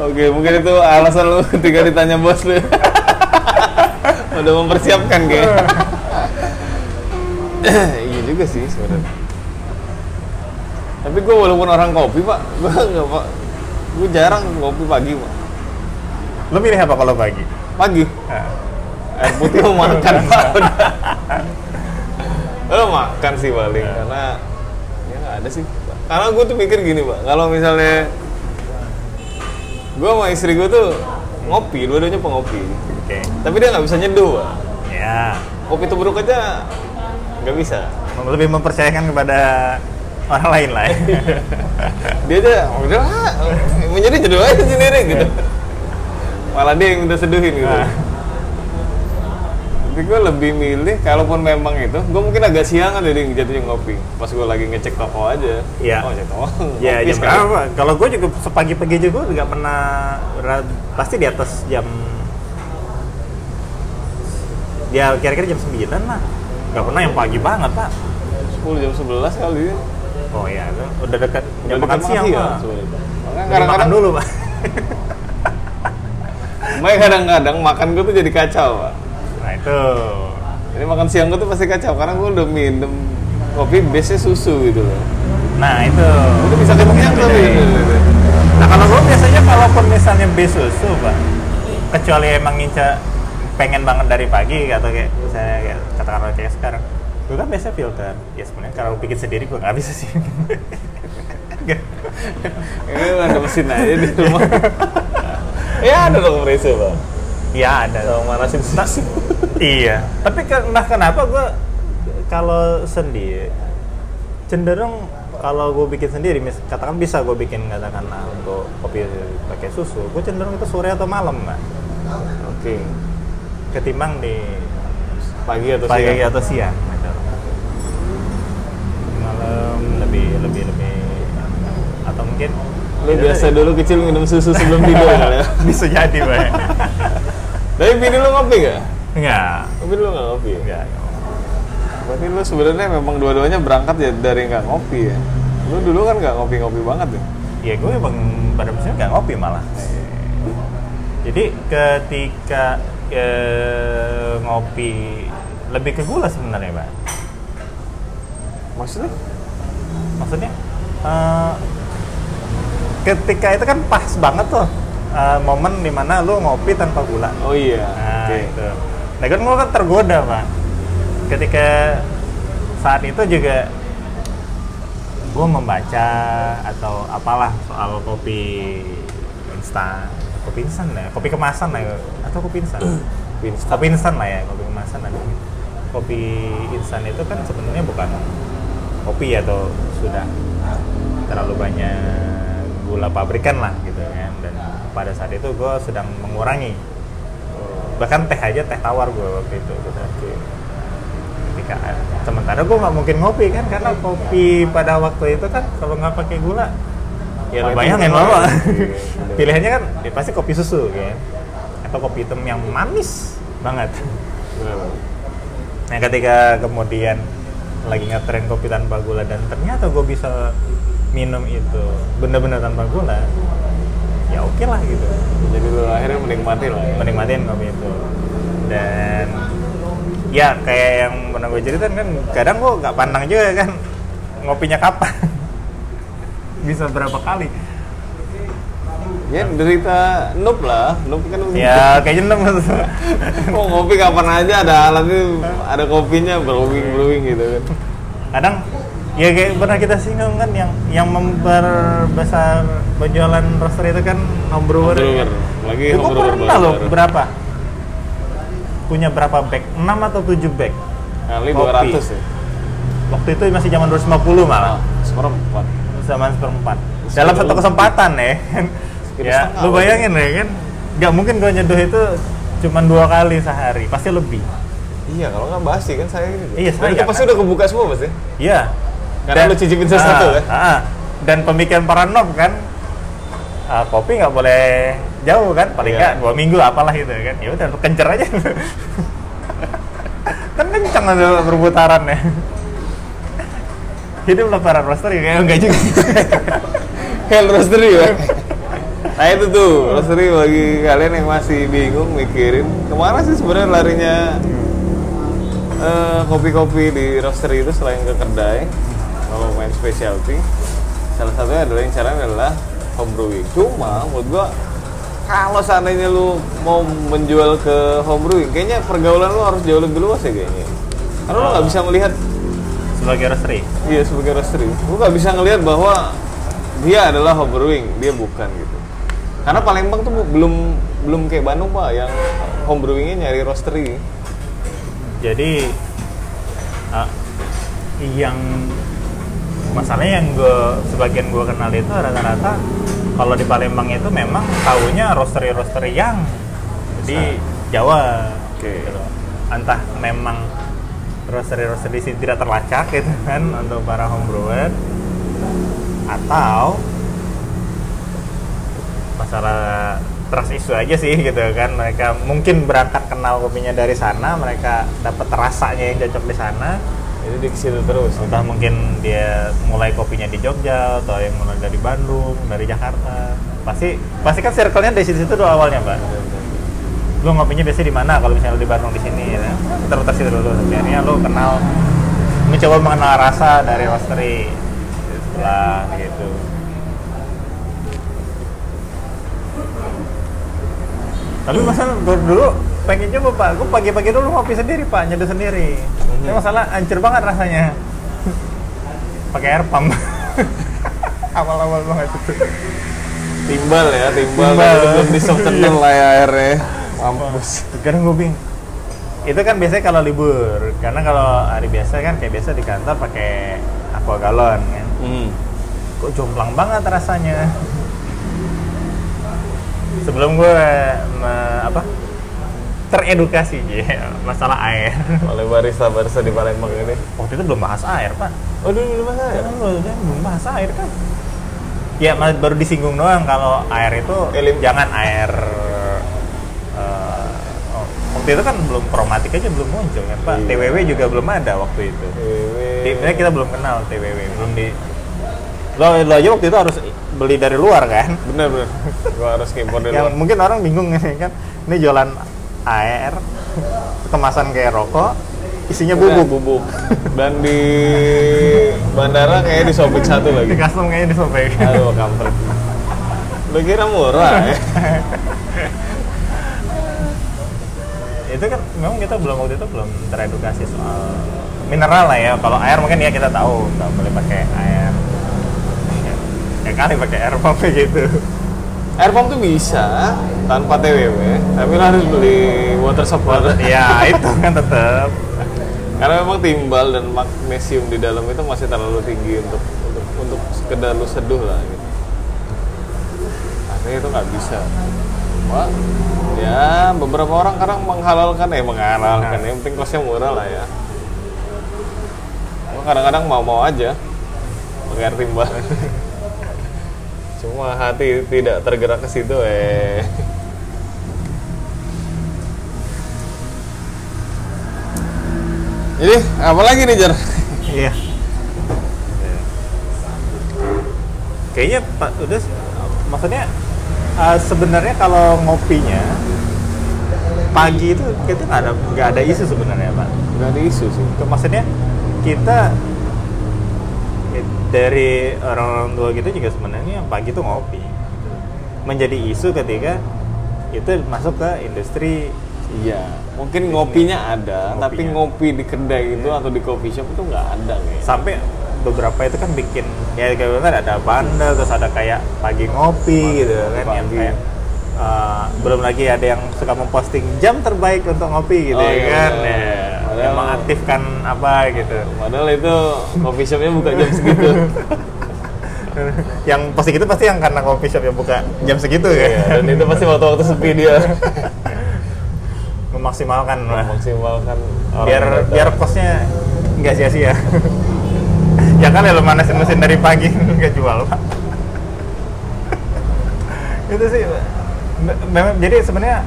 Oke, mungkin itu alasan lu (laughs) ketika ditanya bos lu. Udah mempersiapkan kayak. iya juga sih sebenarnya. Tapi gue walaupun orang kopi pak, (laughs) gue nggak pak, gue jarang kopi pagi pak. Lo milih apa kalau pagi? Pagi, Nah, air putih mau makan (laughs) pak. Lo makan sih paling karena ya nggak ada sih. Pak. Karena gue tuh mikir gini pak, kalau misalnya gue sama istri gue tuh ngopi, dua-duanya pengopi. Oke. Tapi dia nggak bisa nyeduh pak. Ya, Kopi tubruk aja nggak bisa. lebih mempercayakan kepada orang lain lah. (laughs) Dia aja udah nyeduh nyeduh aja sendiri gitu. Malah dia yang udah seduhin gitu. Nah. Tapi gue lebih milih, kalaupun memang itu, gue mungkin agak siangan jadi jatuhnya ngopi. Pas gue lagi ngecek toko aja. Iya. Oh, cek toko. Ya jam berapa? Kalau gue juga sepagi-pagi juga nggak pernah pasti di atas jam ya kira-kira jam 9 lah. Nggak pernah yang pagi banget pak. 10 jam 11 kali ya. Oh iya, itu udah dekat Udah jam makan siang pak. Makanya Jadi kadang-kadang makan dulu pak. Makanya kadang-kadang makan gue tuh jadi kacau, Pak. Nah itu. Jadi makan siang gue tuh pasti kacau karena gue udah minum kopi base susu gitu loh. Nah itu. Udah bisa kenyang Beda tapi. ya. Nah kalau gue biasanya kalaupun misalnya beli susu pak, kecuali emang nginca pengen banget dari pagi atau kayak misalnya kayak katakanlah kayak sekarang, gue kan biasa filter. Ya sebenarnya kalau bikin sendiri gue nggak bisa sih. Ini ada mesin aja di rumah. ya ada dong kompresor, Pak. Iya ada. Sama manasin susu. iya. Tapi entah kenapa gue kalau sendiri cenderung kalau gue bikin sendiri, mis- katakan bisa gue bikin katakanlah untuk kopi pakai susu, gue cenderung itu sore atau malam mbak, Oke. ketimbang di Pagi atau pagi siang? atau siang. gitu. Malam lebih lebih lebih atau mungkin Lu biasa dulu kecil minum susu sebelum tidur (laughs) kali ya. bisa jadi mbak. Tapi bini lu ngopi gak? Enggak. Bini lu gak ngopi ya? Enggak. Berarti lu sebenarnya memang dua-duanya berangkat ya dari nggak ngopi ya? Lu dulu kan nggak ngopi-ngopi banget ya? Ya gue emang pada prinsipnya nggak ngopi malah. Jadi ketika eh, ngopi lebih ke gula sebenarnya, Pak. Maksudnya? Maksudnya eh, ketika itu kan pas banget tuh eh, momen di mana lu ngopi tanpa gula. Oh iya. Nah, Oke. itu. Nah, kan gue kan tergoda, Pak. Ketika saat itu juga gue membaca atau apalah soal kopi instan, kopi instan ya, kopi kemasan lah ya, atau kopi instan. Kopi instan lah ya, kopi kemasan ada. Kopi instan itu kan sebenarnya bukan kopi atau sudah terlalu banyak gula pabrikan lah gitu kan. Dan pada saat itu gue sedang mengurangi. Bahkan teh aja teh tawar gue waktu itu ketika sementara gue nggak mungkin ngopi kan karena kopi pada waktu itu kan kalau nggak pakai gula ya lo bayangin. Iya, pilihannya kan ya pasti kopi susu kan atau kopi hitam yang manis banget. Nah ketika kemudian lagi ngetren kopi tanpa gula dan ternyata gue bisa minum itu bener-bener tanpa gula ya oke lah gitu. Jadi lu akhirnya menikmati lah ya? Menikmatin kopi itu. Dan ya kayak yang pernah gue ceritain kan kadang gue nggak pandang juga kan ngopinya kapan. (laughs) Bisa berapa kali ya derita noob lah. Noob kan ya (laughs) kayaknya enam mau ngopi kapan aja ada alatnya ada kopinya brewing brewing gitu kan. Kadang ya kayak pernah kita singgung kan yang yang memperbesar penjualan roaster itu kan homebrewer Homebrewer. Lagi Gue homebrewer pernah loh berapa? Punya berapa bag? 6 atau 7 bag? Kali Kopi. 200 ya. Waktu itu masih zaman 250 malah. Seperempat. Zaman seperempat. Dalam satu kesempatan ya ya setengah, lu bayangin ya kan? Nggak mungkin gue nyeduh itu cuma dua kali sehari pasti lebih. Iya kalau nggak basi kan saya gitu Iya, Dan saya itu pasti kan. udah kebuka semua pasti. Iya. Karena lu cicipin sesuatu, Ah, ya? ah. dan pemikiran para nob kan? Ah, kopi nggak boleh jauh kan? Paling Iya. nggak dua minggu apalah gitu kan? Ya udah kencer aja. (laughs) Kan kencang ada perputaran ya. Hiduplah para roaster ya kayak enggak juga. (laughs) Hell roastery ya (laughs) nah itu tuh roastery bagi kalian yang masih bingung mikirin ke mana sih sebenarnya larinya eh, kopi-kopi di roastery itu selain ke kedai kalau main specialty salah satunya adalah yang caranya adalah home brewing cuma menurut gua kalau seandainya lu mau menjual ke home brewing kayaknya pergaulan lu harus jauh lebih luas ya kayaknya. Karena lu nggak bisa melihat sebagai roastery? Iya sebagai roastery, lu nggak bisa ngelihat bahwa dia adalah home brewing, dia bukan gitu. Karena Palembang tuh belum belum kayak Bandung pak, yang home brewingnya nyari roastery. jadi ah, yang masalahnya yang gue sebagian gue kenal itu rata-rata kalau di Palembang itu memang tahunya roastery roastery yang di Jawa Oke. gitu entah memang roastery roastery di sini tidak terlacak gitu kan untuk para home brewer atau masalah trust issue aja sih gitu kan. Mereka mungkin berangkat kenal kopinya dari sana mereka dapat rasanya yang cocok di sana. Jadi di situ terus. entah mungkin dia mulai kopinya di Jogja atau yang mulai dari Bandung dari Jakarta. Pasti pasti kan circle-nya dari situ-situ dulu awalnya mbak. Lu ngopinya biasanya di mana kalau misalnya lu di Bandung di sini ya? Terus terus itu dulu. Akhirnya lu kenal mencoba mengenal rasa dari roastery setelah gitu tapi masa gue dulu pengen coba pak gue pagi-pagi dulu ngopi sendiri pak nyeduh sendiri tapi masalah hancur banget rasanya pakai air pump (laughs) awal-awal banget itu Timbal ya, timbal. Timbal. Belum di softener lah ya airnya. Mampus. kadang gue bingung itu kan biasanya kalau libur karena kalau hari biasa kan kayak biasa di kantor pakai aqua galon kan Hmm. kok jomplang banget rasanya sebelum gue me- apa teredukasi ya masalah air Oleh barista barista di Palembang ini. waktu itu belum bahas air pak Oh dulu dulu masa ya? kan belum belum bahas air kan ya baru disinggung doang kalau air itu Elim. jangan air oh, waktu itu kan belum kromatik aja belum muncul kan pak Iya. TWW juga belum ada waktu itu sebenarnya kita belum kenal TWW belum di lo, lo aja waktu itu harus beli dari luar kan Bener bener. Gua harus ngimpor dari yang luar. mungkin orang bingung nih kan ini jualan air kemasan kayak rokok isinya Udah, bubuk bubuk. Dan di bandara kayak di Sobek satu di lagi. custom kayaknya disobek Aduh, kampret. Lu kira murah ya? (laughs) itu kan memang kita belum waktu itu belum teredukasi soal mineral lah ya kalau air mungkin ya kita tahu nggak boleh pakai air ya, kali pakai air pump (laughs) gitu Air pump tuh bisa tanpa TWW, tapi harus beli water supply. ya itu kan tetap Karena memang timbal dan magnesium di dalam itu masih terlalu tinggi untuk untuk untuk sekedar lu seduh lah gitu. Artinya itu nggak bisa. Wah, ya beberapa orang kadang menghalalkan ya menghalalkan, yang penting kosnya murah lah ya. Kadang-kadang mau-mau aja pakai timbal. (laughs) cuma hati tidak tergerak ke situ eh jadi apa lagi nih Jar? Iya. Kayaknya Pak udah maksudnya uh, sebenarnya kalau ngopinya pagi itu kita nggak ada nggak ada isu sebenarnya Pak. nggak ada isu sih Ke- Maksudnya kita dari orang-orang tua kita juga sebenarnya yang pagi itu ngopi. Menjadi isu ketika itu masuk ke industri iya mungkin ngopinya ada tapi Ngopinya. ngopi di kedai itu atau di coffee shop itu nggak ada kayaknya sampai beberapa itu kan bikin ya kayak kan ada bandel terus ada kayak pagi ngopi gitu kan yang Pagi. kayak uh, belum lagi ada yang suka memposting jam terbaik untuk ngopi gitu Oh, ya iya, kan iya. ya, Padahal- yang mengaktifkan apa gitu. padahal itu coffee shopnya buka jam segitu. (laughs) Yang posting itu pasti yang karena coffee shop yang buka jam segitu ya. Iya, dan itu pasti waktu-waktu sepi dia. Memaksimalkan memaksimalkan orang biar datang. biar kosnya nggak sia-sia. (laughs) Ya kan ya lo manasin mesin dari pagi (laughs) nggak jual pak. Itu sih me- memang jadi sebenarnya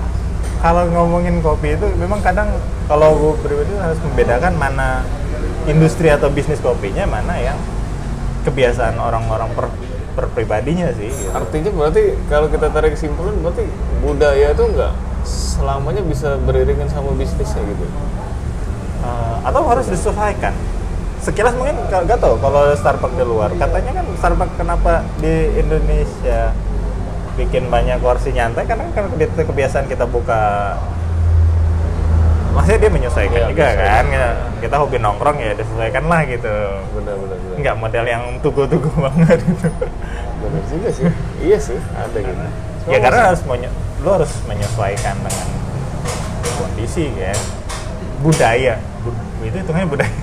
kalau ngomongin kopi itu memang kadang kalau gue pribadi harus membedakan mana industri atau bisnis kopinya mana yang kebiasaan orang-orang per, per pribadinya sih gitu. Artinya berarti kalau kita tarik kesimpulan berarti budaya itu nggak selamanya bisa beriringan sama bisnisnya gitu. Eh, atau harus disesuaikan sekilas mungkin nggak tahu kalau Starbucks di luar katanya kan Starbucks kenapa di Indonesia bikin banyak kursi nyantai karena kan kebi- kebiasaan kita buka maksudnya dia menyesuaikan Iya, juga kan ya, kita hobi nongkrong ya disesuaikan lah gitu. Benar benar benar. nggak model yang tugu-tugu (laughs) banget. Gitu Benar juga sih. iya sih, ada gitu. ya karena harus menye- lo harus menyesuaikan dengan kondisi ya. Budaya. Bu- itu hitungannya budaya.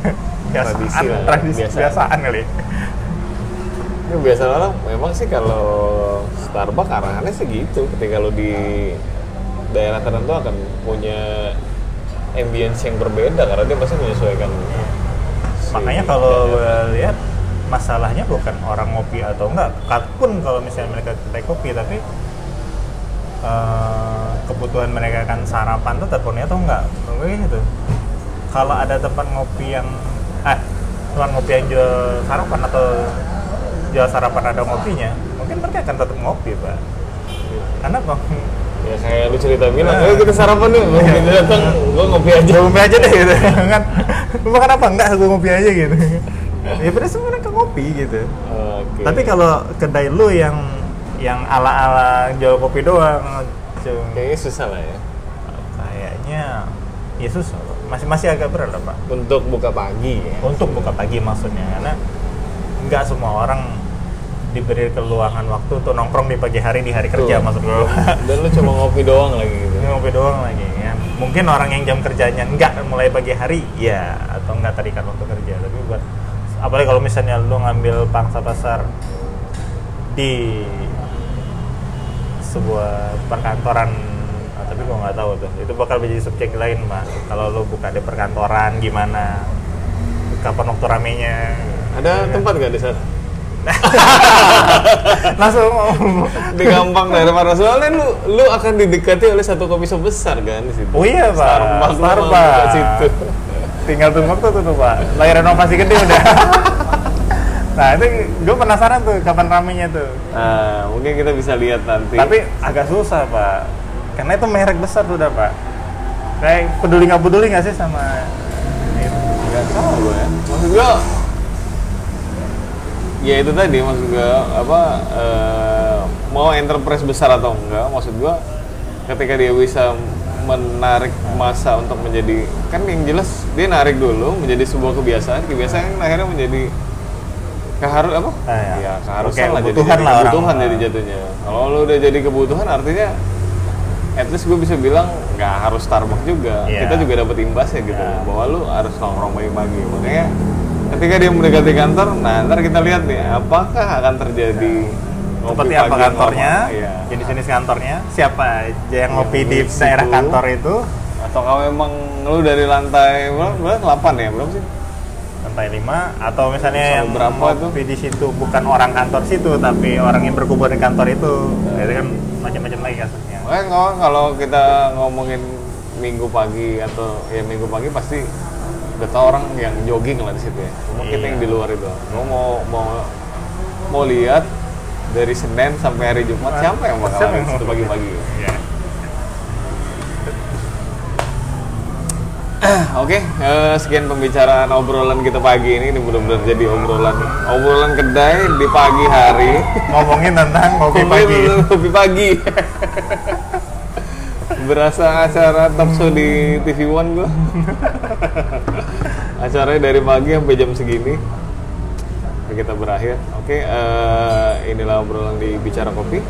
Kebiasaan, Tradisi lah ya, tradisi kebiasaan. kebiasaan kali Ya, biasa orang memang sih kalau Starbucks arahannya sih gitu. Ketika lo di daerah tertentu akan punya ambience yang berbeda karena dia pasti menyesuaikan. si makanya kalau daerah. gue lihat masalahnya bukan orang ngopi atau enggak pun kalau misalnya mereka kedai kopi tapi eh, kebutuhan mereka kan sarapan tuh terpenuhi atau enggak gue gitu kalau ada tempat ngopi yang eh tempat ngopi yang jual sarapan atau jual sarapan ada ngopinya mungkin mereka akan tetap ngopi pak karena apa ya kayak lu cerita bilang, Nah. ayo kita sarapan yuk. Mau kita datang, (laughs) gua ngopi aja. gue ngopi aja deh gitu kan lu makan apa enggak gue ngopi aja gitu ya pada semua mereka ngopi gitu Oke. Tapi kalau kedai lu yang yang ala-ala jual kopi doang, kayaknya susah lah ya. kayaknya Yesus masih masih agak berat lah pak. Untuk buka pagi ya. Untuk buka pagi maksudnya, karena nggak semua orang diberi keluangan waktu untuk nongkrong di pagi hari di hari kerja Tuh. maksud gue. (laughs) Dan lu cuma ngopi doang lagi gitu. Ngopi doang lagi ya. Mungkin orang yang jam kerjanya nggak mulai pagi hari, ya atau nggak terikat waktu kerja. Tapi buat apalagi kalau misalnya lu ngambil pangsa pasar di sebuah perkantoran, ah, tapi gua nggak tahu tuh. Itu bakal menjadi subjek lain, Pak. Kalau lu buka di perkantoran gimana? Kapan waktu ramenya? Ada tempat nggak di sana? (laughs) Langsung Di gampang daerah soalnya lu lu akan didekati oleh satu kopi shop besar kan di situ. Oh iya, Pak. Starbucks, Starbucks. situ. tinggal tunggu waktu tuh, tuh pak lagi renovasi gede udah (laughs) nah itu gue penasaran tuh kapan ramenya tuh Nah, mungkin kita bisa lihat nanti. tapi agak susah pak karena itu merek besar tuh udah pak kayak peduli nggak peduli nggak sih sama nggak tahu gue ya. Maksud gue ya itu tadi maksud gue apa eh, mau enterprise besar atau enggak maksud gue ketika dia bisa menarik masa untuk menjadi kan yang jelas dia narik dulu menjadi sebuah kebiasaan kebiasaan yang akhirnya menjadi keharus apa Ah, ya. ya keharusan Kayak lah jadi, kebutuhan jadi lah orang. kebutuhan jadi jatuhnya kalau lu udah jadi kebutuhan artinya at least gue bisa bilang nggak harus Starbucks juga Iya. kita juga dapat imbasnya gitu Iya. bahwa lu harus nongkrong pagi-pagi makanya ketika dia mendekati kantor nah ntar kita lihat nih apakah akan terjadi ngopi seperti apa kantornya? Iya. jenis-jenis kantornya siapa aja yang ngopi di di daerah kantor itu? Atau kalau memang lu dari lantai berapa? 8 ya berapa sih? Lantai 5 atau misalnya Sama yang berapa ngopi di situ bukan orang kantor situ tapi orang yang berkumpul di kantor itu. Itu kan macam-macam lagi kasusnya. Makanya kalau- kalau kita ngomongin minggu pagi atau ya minggu pagi pasti udah tau orang yang jogging lah di situ ya. Cuma kita Iya. yang di luar itu. Mau mau mau mau lihat dari Senin sampai hari Jumat siapa yang bakal Siapa situ pagi-pagi. Iya. (clears throat) Oke, eh, sekian pembicaraan obrolan kita pagi ini. Ini benar-benar jadi obrolan obrolan kedai di pagi hari. ngomongin tentang Ngomongin pagi Kopi pagi. (laughs) Berasa acara talk show di TV One gua. (laughs) Acaranya dari pagi sampai jam segini. Sampai kita berakhir. Oke, eh, inilah obrolan di Bicara Kopi.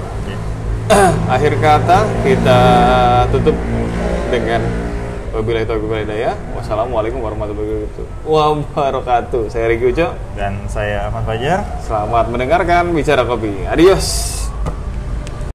(clears throat) Akhir kata kita tutup dengan wabillahi taufiq wal hidayah. Wassalamualaikum warahmatullahi wabarakatuh. Saya Riki Uco. dan saya Ahmad Fajar Selamat mendengarkan Bicara Kopi. Adios.